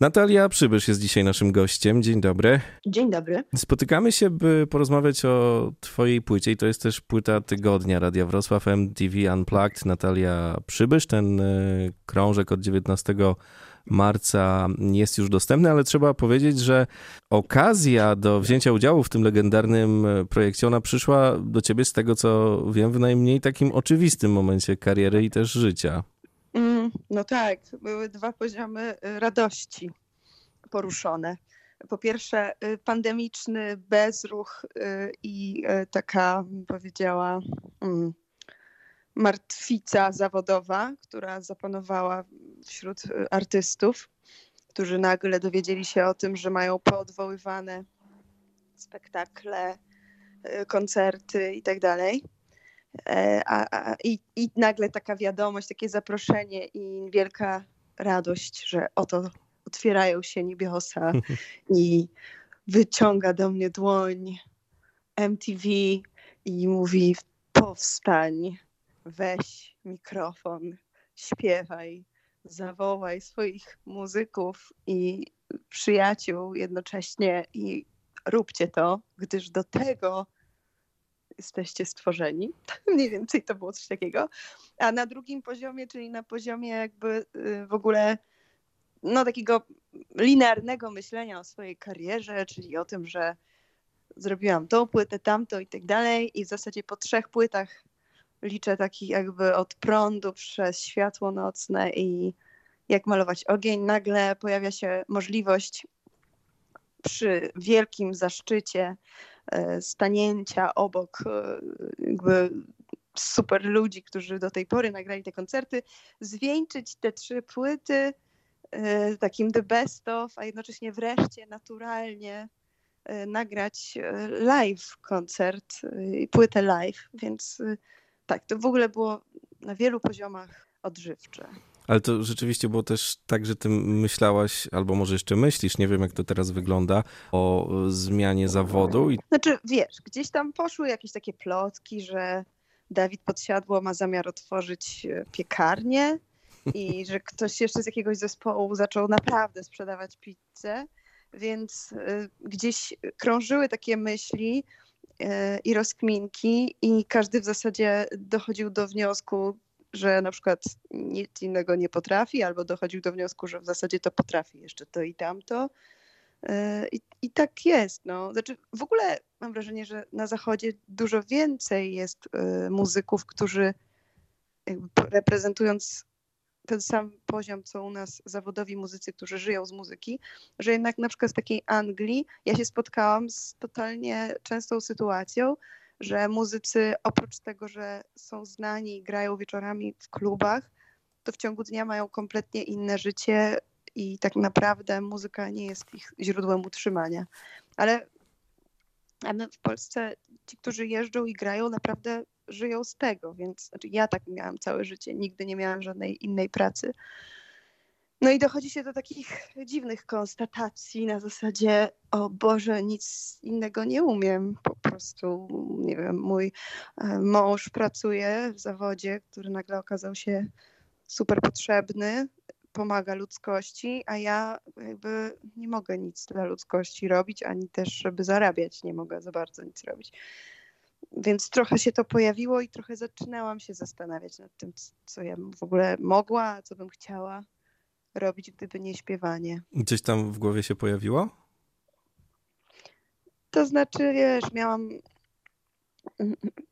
Natalia Przybysz jest dzisiaj naszym gościem. Dzień dobry. Dzień dobry. Spotykamy się, by porozmawiać o twojej płycie i to jest też płyta tygodnia Radia Wrocław MTV Unplugged. Natalia Przybysz, ten e, krążek od 19 marca jest już dostępny, ale trzeba powiedzieć, że okazja do wzięcia udziału w tym legendarnym e, projekcie, ona przyszła do ciebie z tego, co wiem, w najmniej takim oczywistym momencie kariery i też życia. Mm, no tak, były dwa poziomy y, radości poruszone. Po pierwsze, y, pandemiczny bezruch y, i taka, powiedziała, mm, martwica zawodowa, która zapanowała wśród artystów, którzy nagle dowiedzieli się o tym, że mają poodwoływane spektakle, koncerty i tak a, a, i, I nagle taka wiadomość, takie zaproszenie i wielka radość, że oto otwierają się niebiosa i wyciąga do mnie dłoń MTV i mówi powstań, weź mikrofon, śpiewaj, zawołaj swoich muzyków i przyjaciół jednocześnie i róbcie to, gdyż do tego jesteście stworzeni. Mniej więcej to było coś takiego. A na drugim poziomie, czyli na poziomie jakby y, w ogóle no takiego linearnego myślenia o swojej karierze, czyli o tym, że zrobiłam tą płytę, tamto i tak dalej i w zasadzie po trzech płytach liczę taki jakby od prądu przez światło nocne i jak malować ogień, nagle pojawia się możliwość przy wielkim zaszczycie stanięcia obok e, jakby super ludzi, którzy do tej pory nagrali te koncerty, zwieńczyć te trzy płyty e, takim the best of, a jednocześnie wreszcie naturalnie nagrać live koncert, płytę live, więc tak, to w ogóle było na wielu poziomach odżywcze. Ale to rzeczywiście było też tak, że ty myślałaś, albo może jeszcze myślisz, nie wiem jak to teraz wygląda, o zmianie zawodu. I... Znaczy, wiesz, gdzieś tam poszły jakieś takie plotki, że Dawid Podsiadło ma zamiar otworzyć e, piekarnię i że ktoś jeszcze z jakiegoś zespołu zaczął naprawdę sprzedawać pizzę, więc y, gdzieś krążyły takie myśli i rozkminki i każdy w zasadzie dochodził do wniosku, że na przykład nic innego nie potrafi, albo dochodził do wniosku, że w zasadzie to potrafi jeszcze to i tamto. E, I, I tak jest. No. Znaczy, w ogóle mam wrażenie, że na Zachodzie dużo więcej jest e, muzyków, którzy reprezentując ten sam poziom, co u nas zawodowi muzycy, którzy żyją z muzyki, że jednak na przykład z takiej Anglii ja się spotkałam z totalnie częstą sytuacją, że muzycy oprócz tego, że są znani i grają wieczorami w klubach, to w ciągu dnia mają kompletnie inne życie i tak naprawdę muzyka nie jest ich źródłem utrzymania. Ale w Polsce ci, którzy jeżdżą i grają, naprawdę żyją z tego, więc znaczy ja tak miałam całe życie, nigdy nie miałam żadnej innej pracy. No i dochodzi się do takich dziwnych konstatacji na zasadzie, o Boże, nic innego nie umiem. Po prostu, nie wiem, mój e, mąż pracuje w zawodzie, który nagle okazał się super potrzebny, pomaga ludzkości, a ja jakby nie mogę nic dla ludzkości robić, ani też, żeby zarabiać, nie mogę za bardzo nic robić. Więc trochę się to pojawiło i trochę zaczynałam się zastanawiać nad tym, co ja w ogóle mogła, co bym chciała robić, gdyby nie śpiewanie. Gdzieś tam w głowie się pojawiło? To znaczy, wiesz, miałam,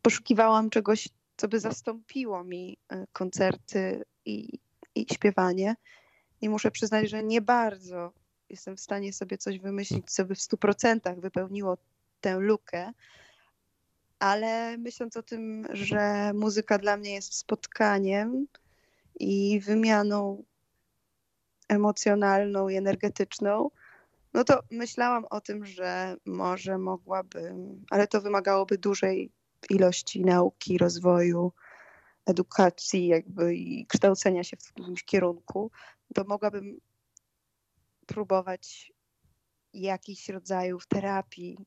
poszukiwałam czegoś, co by zastąpiło mi e, koncerty i, i śpiewanie. I muszę przyznać, że nie bardzo jestem w stanie sobie coś wymyślić, co by w stu procentach wypełniło tę lukę. Ale myśląc o tym, że muzyka dla mnie jest spotkaniem i wymianą emocjonalną i energetyczną, no to myślałam o tym, że może mogłabym, ale to wymagałoby dużej ilości nauki, rozwoju, edukacji jakby i kształcenia się w jakimś kierunku, to mogłabym próbować jakichś rodzajów terapii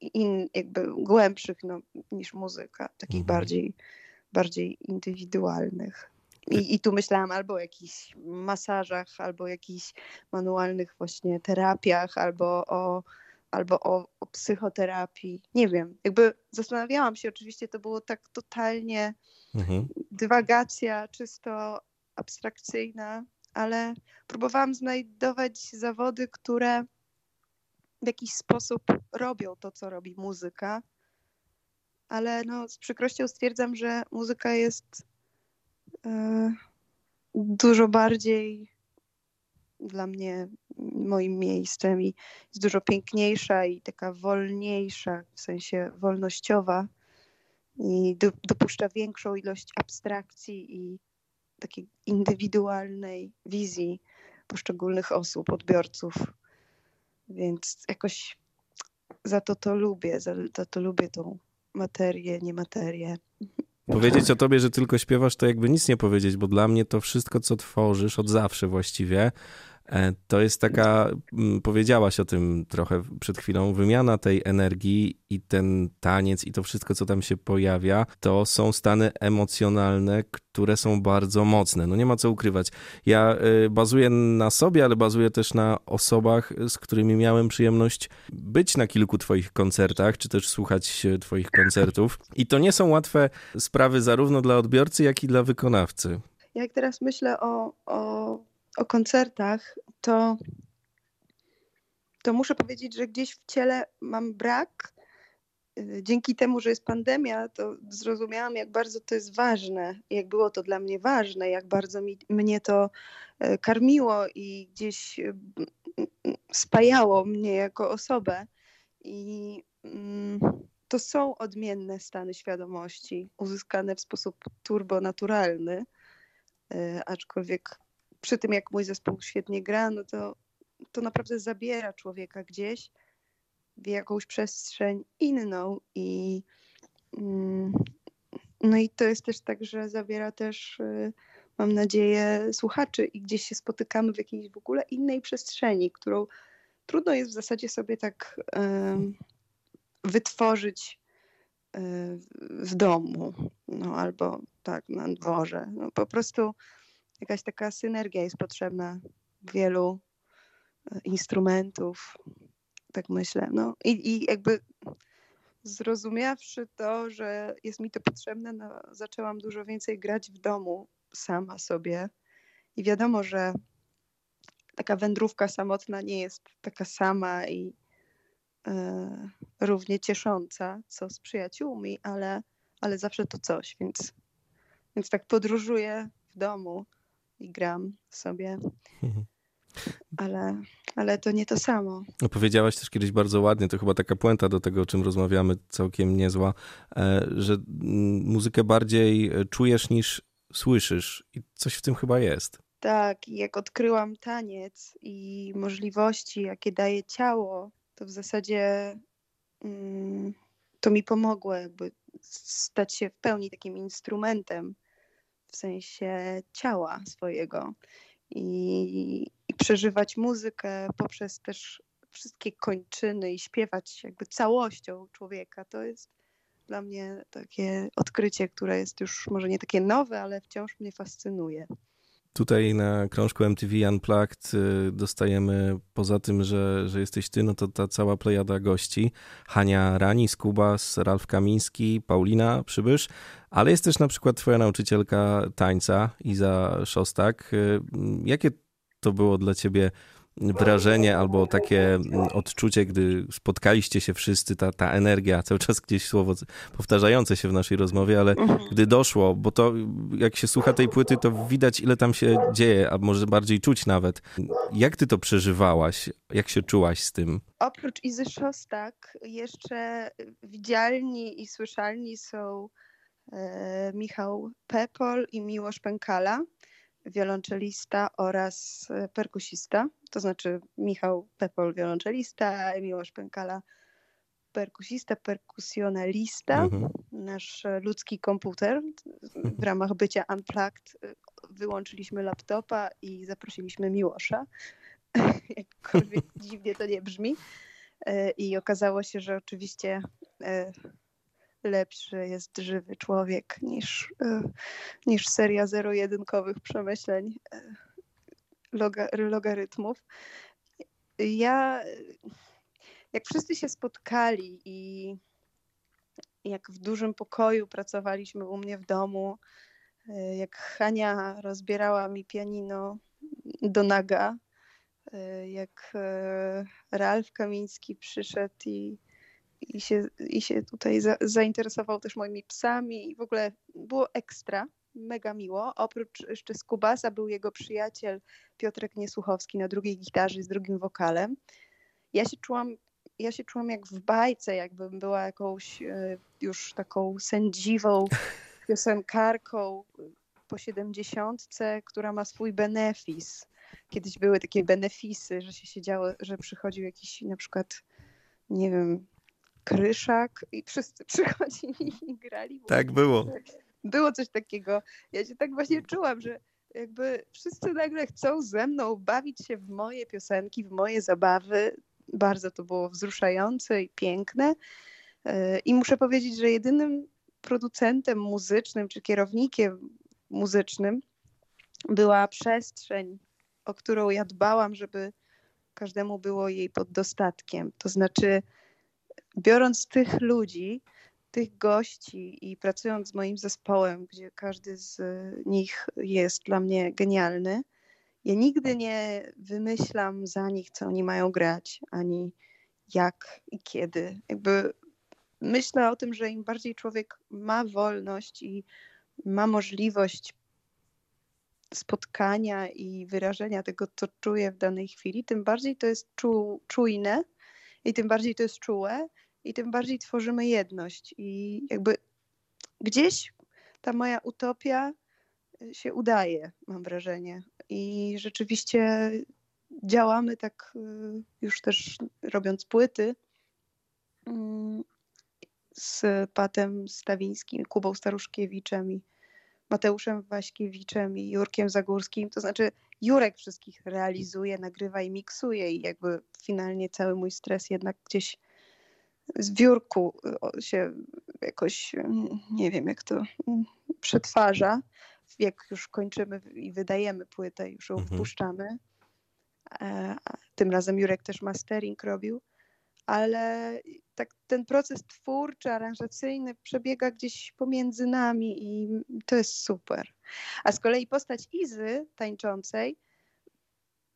in, jakby głębszych no, niż muzyka, takich mhm. bardziej, bardziej indywidualnych. I, I tu myślałam albo o jakichś masażach, albo o jakichś manualnych właśnie terapiach, albo o, albo o, o psychoterapii. Nie wiem, jakby zastanawiałam się, oczywiście to było tak totalnie mhm. dywagacja czysto abstrakcyjna, ale próbowałam znajdować zawody, które w jakiś sposób robią to, co robi muzyka. Ale no, z przykrością stwierdzam, że muzyka jest dużo bardziej dla mnie moim miejscem i jest dużo piękniejsza i taka wolniejsza, w sensie wolnościowa i do, dopuszcza większą ilość abstrakcji i takiej indywidualnej wizji poszczególnych osób, odbiorców. Więc jakoś za to to lubię, za, za to lubię tą materię, nie materię. Powiedzieć o tobie, że tylko śpiewasz, to jakby nic nie powiedzieć, bo dla mnie to wszystko, co tworzysz od zawsze właściwie, to jest taka, mm, powiedziałaś o tym trochę przed chwilą, wymiana tej energii i ten taniec i to wszystko, co tam się pojawia, to są stany emocjonalne, które są bardzo mocne. No nie ma co ukrywać. Ja y, bazuję na sobie, ale bazuję też na osobach, z którymi miałem przyjemność być na kilku Twoich koncertach, czy też słuchać Twoich koncertów. I to nie są łatwe sprawy zarówno dla odbiorcy, jak i dla wykonawcy. Jak teraz myślę o, o o koncertach, to, to muszę powiedzieć, że gdzieś w ciele mam brak. Y, dzięki temu, że jest pandemia, to zrozumiałam, jak bardzo to jest ważne, jak było to dla mnie ważne, jak bardzo mi, mnie to y, karmiło i gdzieś y, spajało mnie jako osobę. I mm, to są odmienne stany świadomości, uzyskane w sposób turbonaturalny, aczkolwiek przy tym, jak mój zespół świetnie gra, no to, to naprawdę zabiera człowieka gdzieś w jakąś przestrzeń inną i mm, no i to jest też tak, że zabiera też y, mam nadzieję słuchaczy i gdzieś się spotykamy w jakiejś w ogóle innej przestrzeni, którą trudno jest w zasadzie sobie tak wytworzyć y, w domu, no albo tak na dworze. No, po prostu jakaś taka synergia jest potrzebna wielu e, instrumentów, tak myślę. No i, i jakby zrozumiawszy to, że jest mi to potrzebne, no, zaczęłam dużo więcej grać w domu sama sobie. I wiadomo, że taka wędrówka samotna nie jest taka sama i e, równie ciesząca, co z przyjaciółmi, ale, ale zawsze to coś, więc, więc tak podróżuję w domu i gram sobie. Mhm. Ale, ale to nie to samo. No, powiedziałaś też kiedyś bardzo ładnie, to chyba taka puenta do tego, o czym rozmawiamy, całkiem niezła, e, że muzykę bardziej e, czujesz niż słyszysz i coś w tym chyba jest. Tak, i jak odkryłam taniec i możliwości, jakie daje ciało, to w zasadzie mm, to mi pomogło jakby stać się w pełni takim instrumentem w sensie ciała swojego i, i przeżywać muzykę poprzez też wszystkie kończyny i śpiewać jakby całością człowieka. To jest dla mnie takie odkrycie, które jest już może nie takie nowe, ale wciąż mnie fascynuje. Tutaj na krążku MTV Unplugged y, dostajemy, poza tym, że, że jesteś ty, no to ta cała plejada gości. Hania Rani, Skubas, Ralf Kamiński, Paulina Przybysz, ale jest też na przykład twoja nauczycielka tańca, Iza Szostak. Y, jakie to było dla ciebie wrażenie albo takie mm, odczucie, gdy spotkaliście się wszyscy, ta, ta energia, cały czas gdzieś słowo powtarzające się w naszej rozmowie, ale gdy doszło, bo to jak się słucha tej płyty, to widać ile tam się dzieje, a może bardziej czuć nawet. Jak ty to przeżywałaś? Jak się czułaś z tym? Oprócz Izy Szostak jeszcze widzialni i słyszalni są e, Michał Pepol i Miłosz Pękala wiolonczelista oraz e, perkusista, to znaczy Michał Pepol, wiolonczelista, Miłosz Pękala, perkusista, perkusjonalista, mhm. nasz ludzki komputer. W ramach bycia Unplugged e, wyłączyliśmy laptopa i zaprosiliśmy Miłosza. Jakkolwiek dziwnie to nie brzmi. E, I okazało się, że oczywiście lepszy jest żywy człowiek niż, e, niż seria zero-jedynkowych przemyśleń logarytmów. Ja, jak wszyscy się spotkali i jak w dużym pokoju pracowaliśmy u mnie w domu, e, jak Hania rozbierała mi pianino do naga, e, jak e, Ralf Kamiński przyszedł i, i, się, i się tutaj za, zainteresował też moimi psami i w ogóle było ekstra, mega miło. Oprócz jeszcze Skubasa był jego przyjaciel Piotrek Niesłuchowski na drugiej gitarze z drugim wokalem. Ja się czułam ja się czułam jak w bajce, jakbym była jakąś e, już taką sędziwą piosenkarką po siedemdziesiątce, która ma swój benefis. Kiedyś były takie benefisy, że się siedziało, że przychodził jakiś na przykład, nie wiem, kryszak i wszyscy przychodzili i grali. Tak było. Było coś takiego. Ja się tak właśnie czułam, że jakby wszyscy nagle chcą ze mną bawić się w moje piosenki, w moje zabawy. Bardzo to było wzruszające i piękne. E, I muszę powiedzieć, że jedynym producentem muzycznym czy kierownikiem muzycznym była przestrzeń, o którą ja dbałam, żeby każdemu było jej pod dostatkiem. To znaczy, biorąc tych ludzi, tych gości i pracując z moim zespołem, gdzie każdy z nich jest dla mnie genialny, ja nigdy nie wymyślam za nich, co oni mają grać, ani jak i kiedy. Jakby myślę o tym, że im bardziej człowiek ma wolność i ma możliwość spotkania i wyrażenia tego, co czuje w danej chwili, tym bardziej to jest czu, czujne i tym bardziej to jest czułe i tym bardziej tworzymy jedność. I jakby gdzieś ta moja utopia się udaje, mam wrażenie. I rzeczywiście działamy tak y, już też robiąc płyty mm, z Patem Stawińskim, Kubą Staruszkiewiczem i Mateuszem Waśkiewiczem i Jurkiem Zagórskim. To znaczy Jurek wszystkich realizuje, nagrywa i miksuje i jakby finalnie cały mój stres jednak gdzieś z wiórku się jakoś, nie wiem jak to przetwarza, jak już kończymy i wydajemy płytę, już ją mhm. wpuszczamy. E, tym razem Jurek też mastering robił, ale tak ten proces twórczy, aranżacyjny przebiega gdzieś pomiędzy nami i to jest super. A z kolei postać Izy tańczącej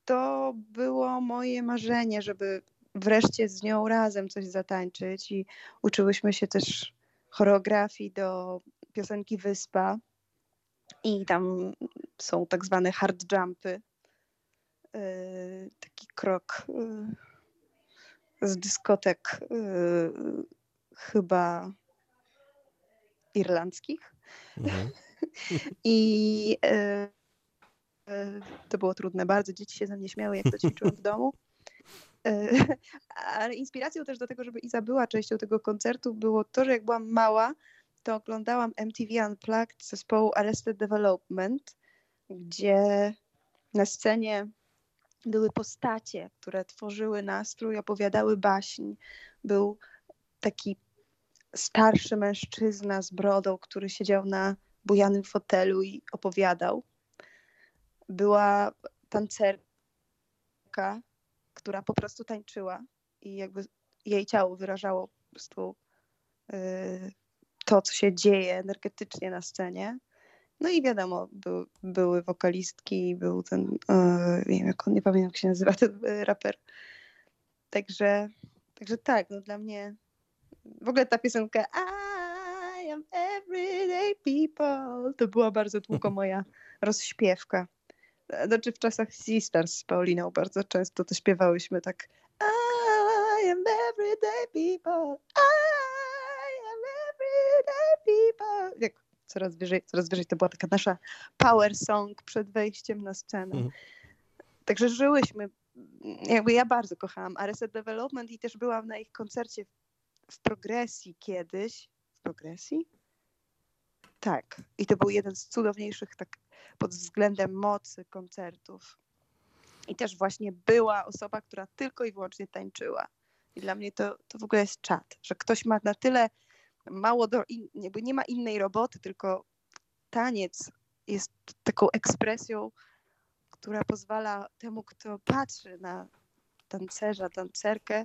to było moje marzenie, żeby wreszcie z nią razem coś zatańczyć i uczyłyśmy się też choreografii do piosenki Wyspa i tam są tak zwane hard jumpy. Yy, taki krok yy, z dyskotek yy, chyba irlandzkich. Mhm. I to było trudne bardzo. Dzieci się ze mnie śmiały, jak to ćwiczyłam w domu. Ale inspiracją też do tego, żeby Iza była częścią tego koncertu, było to, że jak byłam mała, to oglądałam MTV Unplugged zespołu Arrested Development, gdzie na scenie były postacie, które tworzyły nastrój, opowiadały baśń. Był taki starszy mężczyzna z brodą, który siedział na bujanym fotelu i opowiadał. Była tancerka, która po prostu tańczyła i jakby jej ciało wyrażało po prostu yy, to, co się dzieje energetycznie na scenie. No i wiadomo, był, były wokalistki, był ten, yy, nie wiem, jak on, nie pamiętam jak się nazywa ten yy, raper. Także, także tak, no dla mnie w ogóle ta piosenka I am everyday people to była bardzo długo moja rozśpiewka. Znaczy w czasach Sisters z Pauliną bardzo często to śpiewałyśmy tak I am everyday people, I am everyday people. Jak coraz wyżej, coraz wyżej to była taka nasza power song przed wejściem na scenę. Mhm. Także żyłyśmy, jakby ja bardzo kochałam Arrested Development i też byłam na ich koncercie w, w progresji kiedyś. W progresji? Tak. I to był jeden z cudowniejszych tak pod względem mocy koncertów. I też właśnie była osoba, która tylko i wyłącznie tańczyła. I dla mnie to, to w ogóle jest czat, że ktoś ma na tyle mało do, jakby nie ma innej roboty, tylko taniec jest taką ekspresją, która pozwala temu, kto patrzy na tancerza, tancerkę,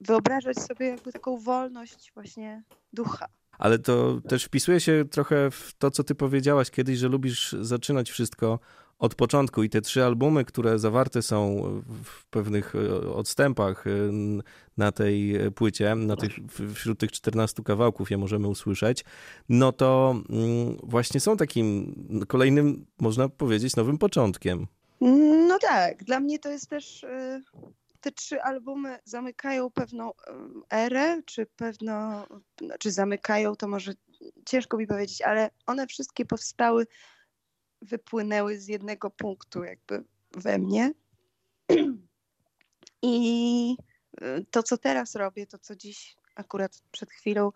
wyobrażać sobie jakby taką wolność właśnie ducha. Ale to też wpisuje się trochę w to, co ty powiedziałaś kiedyś, że lubisz zaczynać wszystko od początku. I te trzy albumy, które zawarte są w pewnych e, odstępach e, na tej płycie, na tych, wśród tych 14 kawałków je możemy usłyszeć, no to mm, właśnie są takim kolejnym, można powiedzieć, nowym początkiem. No tak, dla mnie to jest też e, te trzy albumy zamykają pewną erę, czy pewno, czy zamykają, to może ciężko mi powiedzieć, ale one wszystkie powstały wypłynęły z jednego punktu jakby we mnie. I y, to, co teraz robię, to, co dziś akurat przed chwilą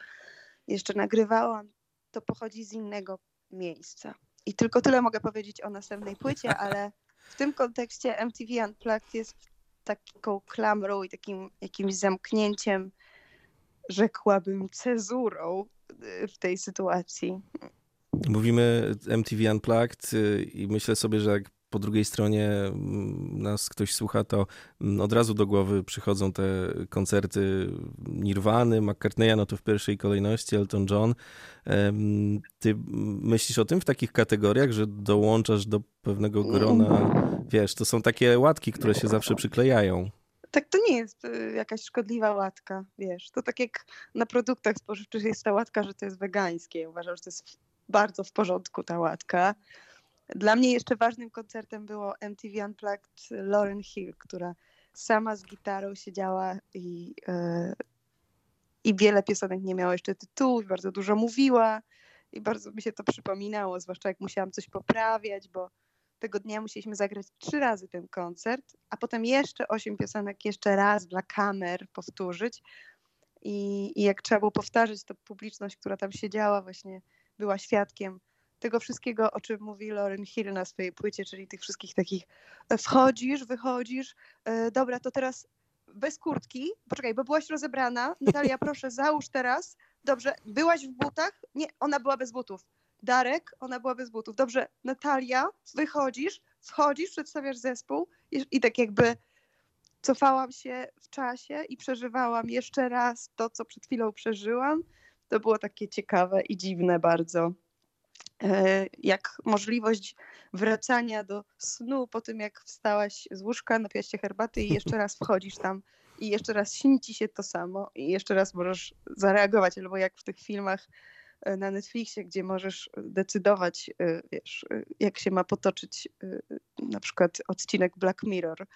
jeszcze nagrywałam, to pochodzi z innego miejsca. I tylko tyle mogę powiedzieć o następnej płycie, ale w tym kontekście MTV Unplugged jest taką klamrą i takim jakimś zamknięciem, rzekłabym, cezurą y, w tej sytuacji. Mówimy MTV Unplugged y, i myślę sobie, że jak po drugiej stronie mm, nas ktoś słucha, to mm, od razu do głowy przychodzą te koncerty Nirwany, McCartneya, no to w pierwszej kolejności Elton John. Ty myślisz o tym w takich kategoriach, że dołączasz do pewnego grona, wiesz, to są takie łatki, które się zawsze przyklejają. Tak, to nie jest y, jakaś szkodliwa łatka, wiesz. To tak jak na produktach spożywczych jest ta łatka, że to jest wegańskie. Uważam, że to jest bardzo w porządku ta łatka. Dla mnie jeszcze ważnym koncertem było MTV Unplugged Lauren Hill, która sama z gitarą siedziała i, yy, i wiele piosenek nie miała jeszcze tytułów, bardzo dużo mówiła i bardzo mi się to przypominało, zwłaszcza jak musiałam coś poprawiać, bo tego dnia musieliśmy zagrać trzy razy ten koncert, a potem jeszcze osiem piosenek jeszcze raz dla kamer powtórzyć. I, I jak trzeba było powtarzać, to publiczność, która tam siedziała, właśnie była świadkiem tego wszystkiego, o czym mówi Lauren Hill na swojej płycie, czyli tych wszystkich takich e, wchodzisz, wychodzisz, e, dobra, to teraz bez kurtki, poczekaj, bo byłaś rozebrana, Natalia, proszę, załóż teraz, dobrze, byłaś w butach, nie, ona była bez butów, Darek, ona była bez butów, dobrze, Natalia, wychodzisz, wchodzisz, przedstawiasz zespół i, i tak jakby cofałam się w czasie i przeżywałam jeszcze raz to, co przed chwilą przeżyłam, to było takie ciekawe i dziwne bardzo. E, jak możliwość wracania do snu po tym, jak wstałaś z łóżka, napiłaś się herbaty i jeszcze raz wchodzisz tam i jeszcze raz śni ci się to samo i jeszcze raz możesz zareagować, albo jak w tych filmach e, na Netflixie, gdzie możesz decydować, e, wiesz, jak się ma potoczyć na przykład odcinek Black Mirror.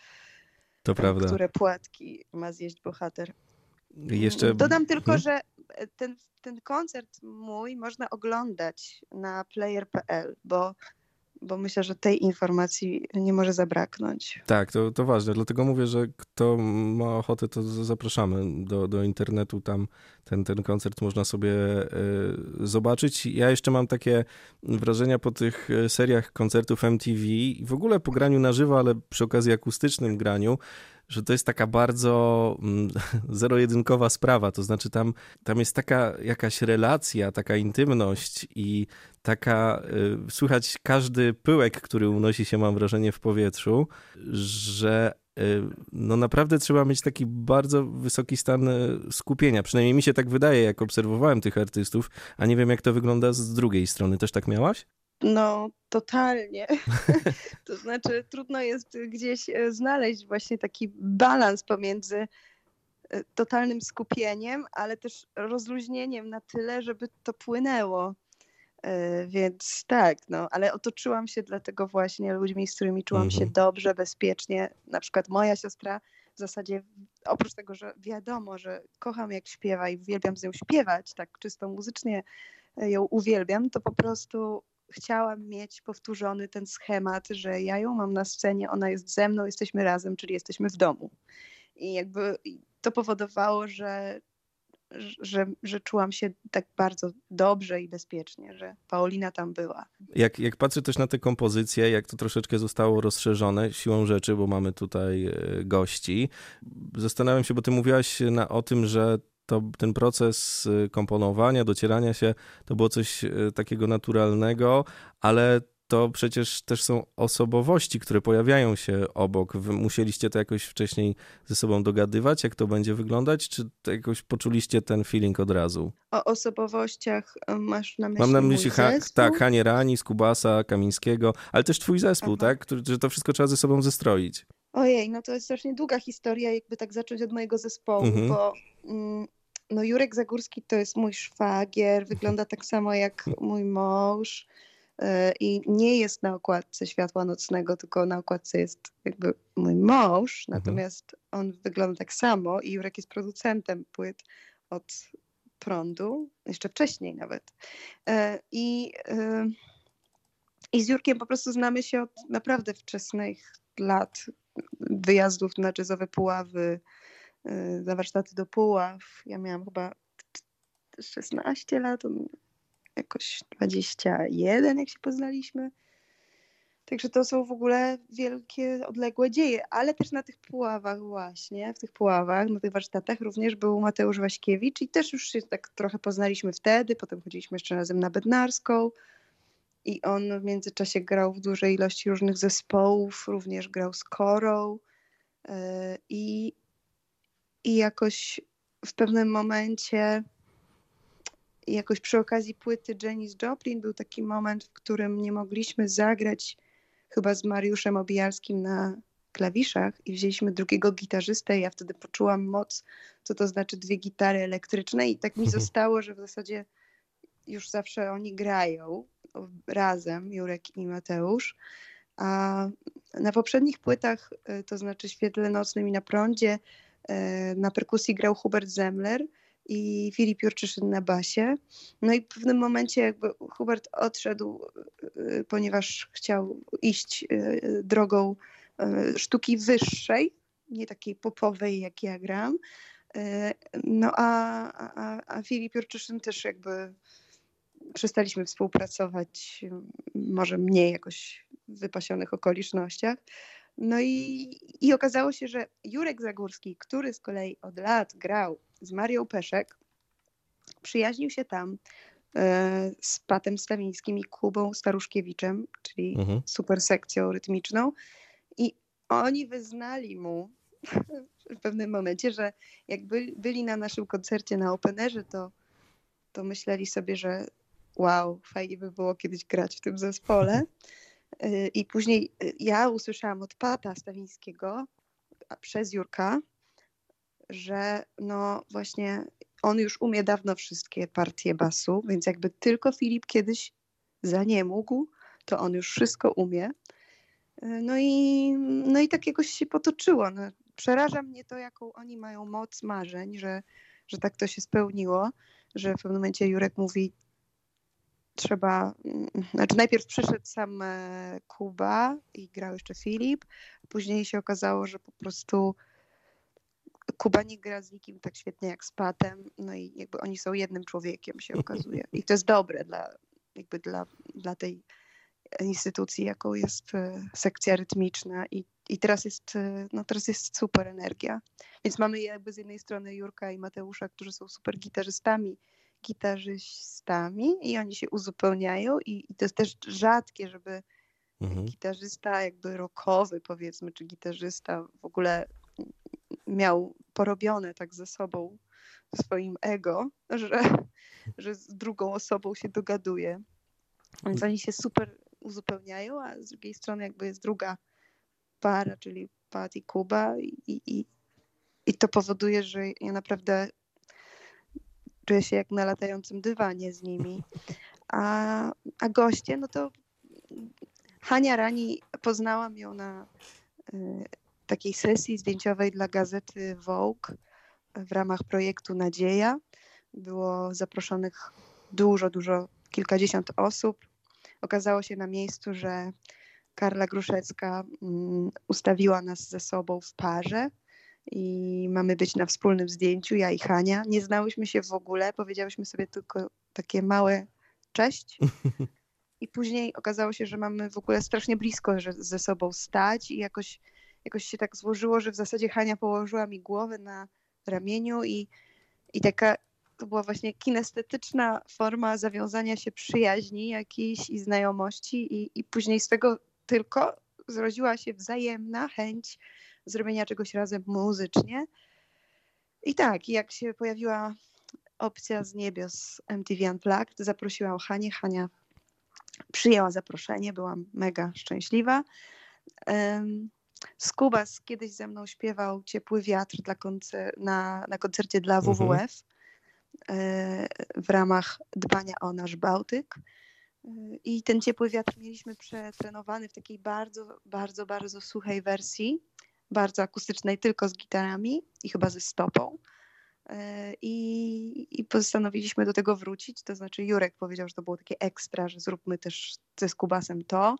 To prawda. Które płatki ma zjeść bohater. Jeszcze... Dodam tylko, hmm? że ten, ten koncert mój można oglądać na player.pl, bo bo myślę, że tej informacji nie może zabraknąć. Tak, to, to ważne. Dlatego mówię, że kto ma ochotę, to zapraszamy do, do internetu. Tam ten, ten koncert można sobie y, zobaczyć. Ja jeszcze mam takie wrażenia po tych e, seriach koncertów MTV i w ogóle po graniu na żywo, ale przy okazji akustycznym graniu, że to jest taka bardzo mm, zero-jedynkowa sprawa. To znaczy, tam, tam jest taka jakaś relacja, taka intymność i taka, y, słychać każdy pyłek, który unosi się, mam wrażenie, w powietrzu, że y, no naprawdę trzeba mieć taki bardzo wysoki stan y, skupienia. Przynajmniej mi się tak wydaje, jak obserwowałem tych artystów, a nie wiem, jak to wygląda z drugiej strony. Też tak miałaś? No, totalnie. to znaczy, trudno jest gdzieś e, znaleźć właśnie taki balans pomiędzy e, totalnym skupieniem, ale też rozluźnieniem na tyle, żeby to płynęło. E, więc tak, no, ale otoczyłam się dlatego właśnie ludźmi, z którymi czułam się mhm. dobrze, bezpiecznie. Na przykład moja siostra w zasadzie, oprócz tego, że wiadomo, że kocham jak śpiewa i uwielbiam z nią śpiewać, tak czysto muzycznie ją uwielbiam, to po prostu chciałam mieć powtórzony ten schemat, że ja ją mam na scenie, ona jest ze mną, jesteśmy razem, czyli jesteśmy w domu. I jakby to powodowało, że, że, że czułam się tak bardzo dobrze i bezpiecznie, że Paulina tam była. Jak, jak patrzę też na te kompozycje, jak to troszeczkę zostało rozszerzone siłą rzeczy, bo mamy tutaj e, gości, zastanawiam się, bo ty mówiłaś na, o tym, że to ten proces y, komponowania, docierania się, to było coś y, takiego naturalnego, ale to przecież też są osobowości, które pojawiają się obok. Wy musieliście to jakoś wcześniej ze sobą dogadywać, jak to będzie wyglądać, czy jakoś poczuliście ten feeling od razu? O osobowościach y, masz na myśli Mam na myśli ha tak, Hanie Rani, Skubasa, Kamińskiego, ale też twój zespół, Aha. tak? Który, że to wszystko trzeba ze sobą zestroić. Ojej, no to jest strasznie długa historia, jakby tak zacząć od mojego zespołu, mhm. bo mm, no Jurek Zagórski to jest mój szwagier, wygląda tak samo jak mój mąż y, i nie jest na okładce Światła Nocnego, tylko na okładce jest jakby mój mąż, mhm. natomiast on wygląda tak samo i Jurek jest producentem płyt od prądu, jeszcze wcześniej nawet. Y, I, y, I z Jurkiem po prostu znamy się od naprawdę wczesnych lat wyjazdów na jazzowe Puławy, y, warsztaty do Puław. Ja miałam chyba 16 lat, jakoś 21, jak się poznaliśmy. Także to są w ogóle wielkie, odległe dzieje, ale też na tych puławach właśnie, w tych puławach, na tych warsztatach również był Mateusz Waśkiewicz i też już się tak trochę poznaliśmy wtedy, potem chodziliśmy jeszcze razem na Bednarską i on w międzyczasie grał w dużej ilości różnych zespołów, również grał z Korą y, i i jakoś w pewnym momencie, jakoś przy okazji płyty Janis Joplin był taki moment, w którym nie mogliśmy zagrać chyba z Mariuszem Obijalskim na klawiszach i wzięliśmy drugiego gitarzystę i ja wtedy poczułam moc, co to znaczy dwie gitary elektryczne i tak mi zostało, że w zasadzie już zawsze oni grają razem, Jurek i Mateusz. A na poprzednich płytach, y, to znaczy Świetle Nocnym i na prądzie, na perkusji grał Hubert Zemler i Filip Jurczyszyn na basie. No i w pewnym momencie jakby Hubert odszedł, e, ponieważ chciał iść e, drogą sztuki wyższej, nie takiej popowej jak ja gram. No a, a, a Filip Jurczyszyn też jakby przestaliśmy współpracować, może mniej jakoś w wypasionych okolicznościach. No i, i okazało się, że Jurek Zagórski, który z kolei od lat grał z Marią Peszek, przyjaźnił się tam e, z Patem Stawińskim i Kubą Staruszkiewiczem, czyli mhm. super sekcją rytmiczną. I oni wyznali mu w pewnym momencie, że jak byli, byli na naszym koncercie na Openerze, to, to myśleli sobie, że wow, fajnie by było kiedyś grać w tym zespole. I później y, ja usłyszałam od Pata Stawińskiego przez Jurka, że no właśnie on już umie dawno wszystkie partie basu, więc jakby tylko Filip kiedyś za nie mógł, to on już wszystko umie. No i, no i tak jakoś się potoczyło. No, przeraża mnie to, jaką oni mają moc marzeń, że, że tak to się spełniło, że w pewnym momencie Jurek mówi, trzeba, mm, znaczy najpierw przyszedł sam e, Kuba i grał jeszcze Filip, później się okazało, że po prostu Kuba nie gra z nikim tak świetnie jak z Patem, no i jakby oni są jednym człowiekiem się okazuje. I to jest dobre dla, jakby dla, dla tej instytucji, jaką jest e, sekcja rytmiczna. I, i teraz jest, e, no teraz jest super energia. Więc mamy jakby z jednej strony Jurka i Mateusza, którzy są super gitarzystami, gitarzystami i oni się uzupełniają i, i to jest też rzadkie, żeby mhm. gitarzysta jakby rockowy powiedzmy, czy gitarzysta w ogóle miał porobione tak ze sobą, swoim ego, że, że z drugą osobą się dogaduje. Więc oni się super uzupełniają, a z drugiej strony jakby jest druga para, czyli Pat i Kuba i, i, i to powoduje, że ja naprawdę czuję się jak na latającym dywanie z nimi. A, a goście, no to Hania Rani, poznałam ją na y, takiej sesji zdjęciowej dla gazety Vogue w ramach projektu Nadzieja. Było zaproszonych dużo, dużo, kilkadziesiąt osób. Okazało się na miejscu, że Karla Gruszecka mm, ustawiła nas ze sobą w parze i mamy być na wspólnym zdjęciu, ja i Hania. Nie znałyśmy się w ogóle, powiedziałyśmy sobie tylko takie małe cześć. I później okazało się, że mamy w ogóle strasznie blisko że ze sobą stać i jakoś, jakoś się tak złożyło, że w zasadzie Hania położyła mi głowę na ramieniu i, I taka to była właśnie kinestetyczna forma zawiązania się przyjaźni jakiejś i znajomości i, i później z tego tylko zrodziła się wzajemna chęć zrobienia czegoś razem muzycznie. I tak, jak się pojawiła opcja z niebios MTV Unplugged, zaprosiłam Hanię. Hania przyjęła zaproszenie, byłam mega szczęśliwa. Skubas kiedyś ze mną śpiewał Ciepły Wiatr dla koncer- na, na koncercie dla WWF mhm. E, w ramach dbania o nasz Bałtyk. E, I ten Ciepły Wiatr mieliśmy przetrenowany w takiej bardzo, bardzo, bardzo suchej wersji, bardzo akustycznej, tylko z gitarami i chyba ze stopą. E, I, I postanowiliśmy do tego wrócić. To znaczy, Jurek powiedział, że to było takie ekstra, że zróbmy też ze Skubasem to.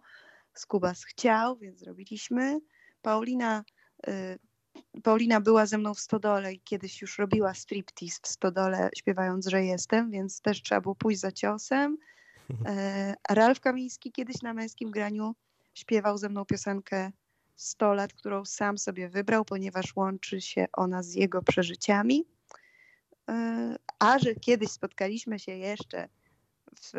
Skubas chciał, więc zrobiliśmy. Paulina, y, Paulina była ze mną w Stodole i kiedyś już robiła striptease w Stodole, śpiewając, że jestem, więc też trzeba było pójść za ciosem. E, Ralf Kamiński kiedyś na męskim graniu śpiewał ze mną piosenkę 100 lat, którą sam sobie wybrał, ponieważ łączy się ona z jego przeżyciami. E, a że kiedyś spotkaliśmy się jeszcze w,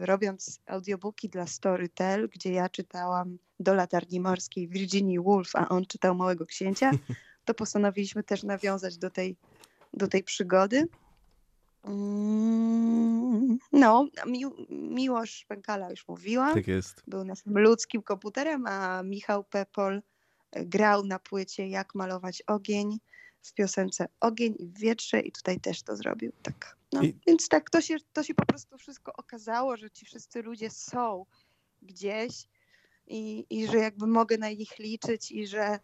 robiąc audiobooki dla Storytel, gdzie ja czytałam do latarni morskiej Virginia Woolf, a on czytał Małego Księcia, to postanowiliśmy też nawiązać do tej, do tej przygody. Mm, no, Mi Miłosz Pękala już mówiłam. Tak jest. Był naszym ludzkim komputerem, a Michał Pepol grał na płycie Jak malować ogień w piosence Ogień i wietrze i tutaj też to zrobił. Tak. No, I... Więc tak to się, to się po prostu wszystko okazało, że ci wszyscy ludzie są gdzieś i, i że jakby mogę na nich liczyć i że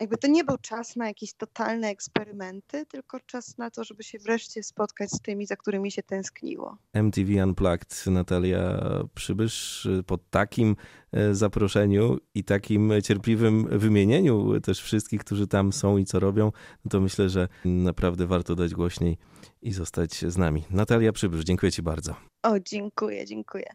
jakby to nie był czas na jakieś totalne eksperymenty, tylko czas na to, żeby się wreszcie spotkać z tymi, za którymi się tęskniło. MTV Unplugged, Natalia Przybysz, po takim e, zaproszeniu i takim cierpliwym wymienieniu też wszystkich, którzy tam są i co robią, no to myślę, że naprawdę warto dać głośniej i zostać z nami. Natalia Przybysz, dziękuję Ci bardzo. O, dziękuję, dziękuję.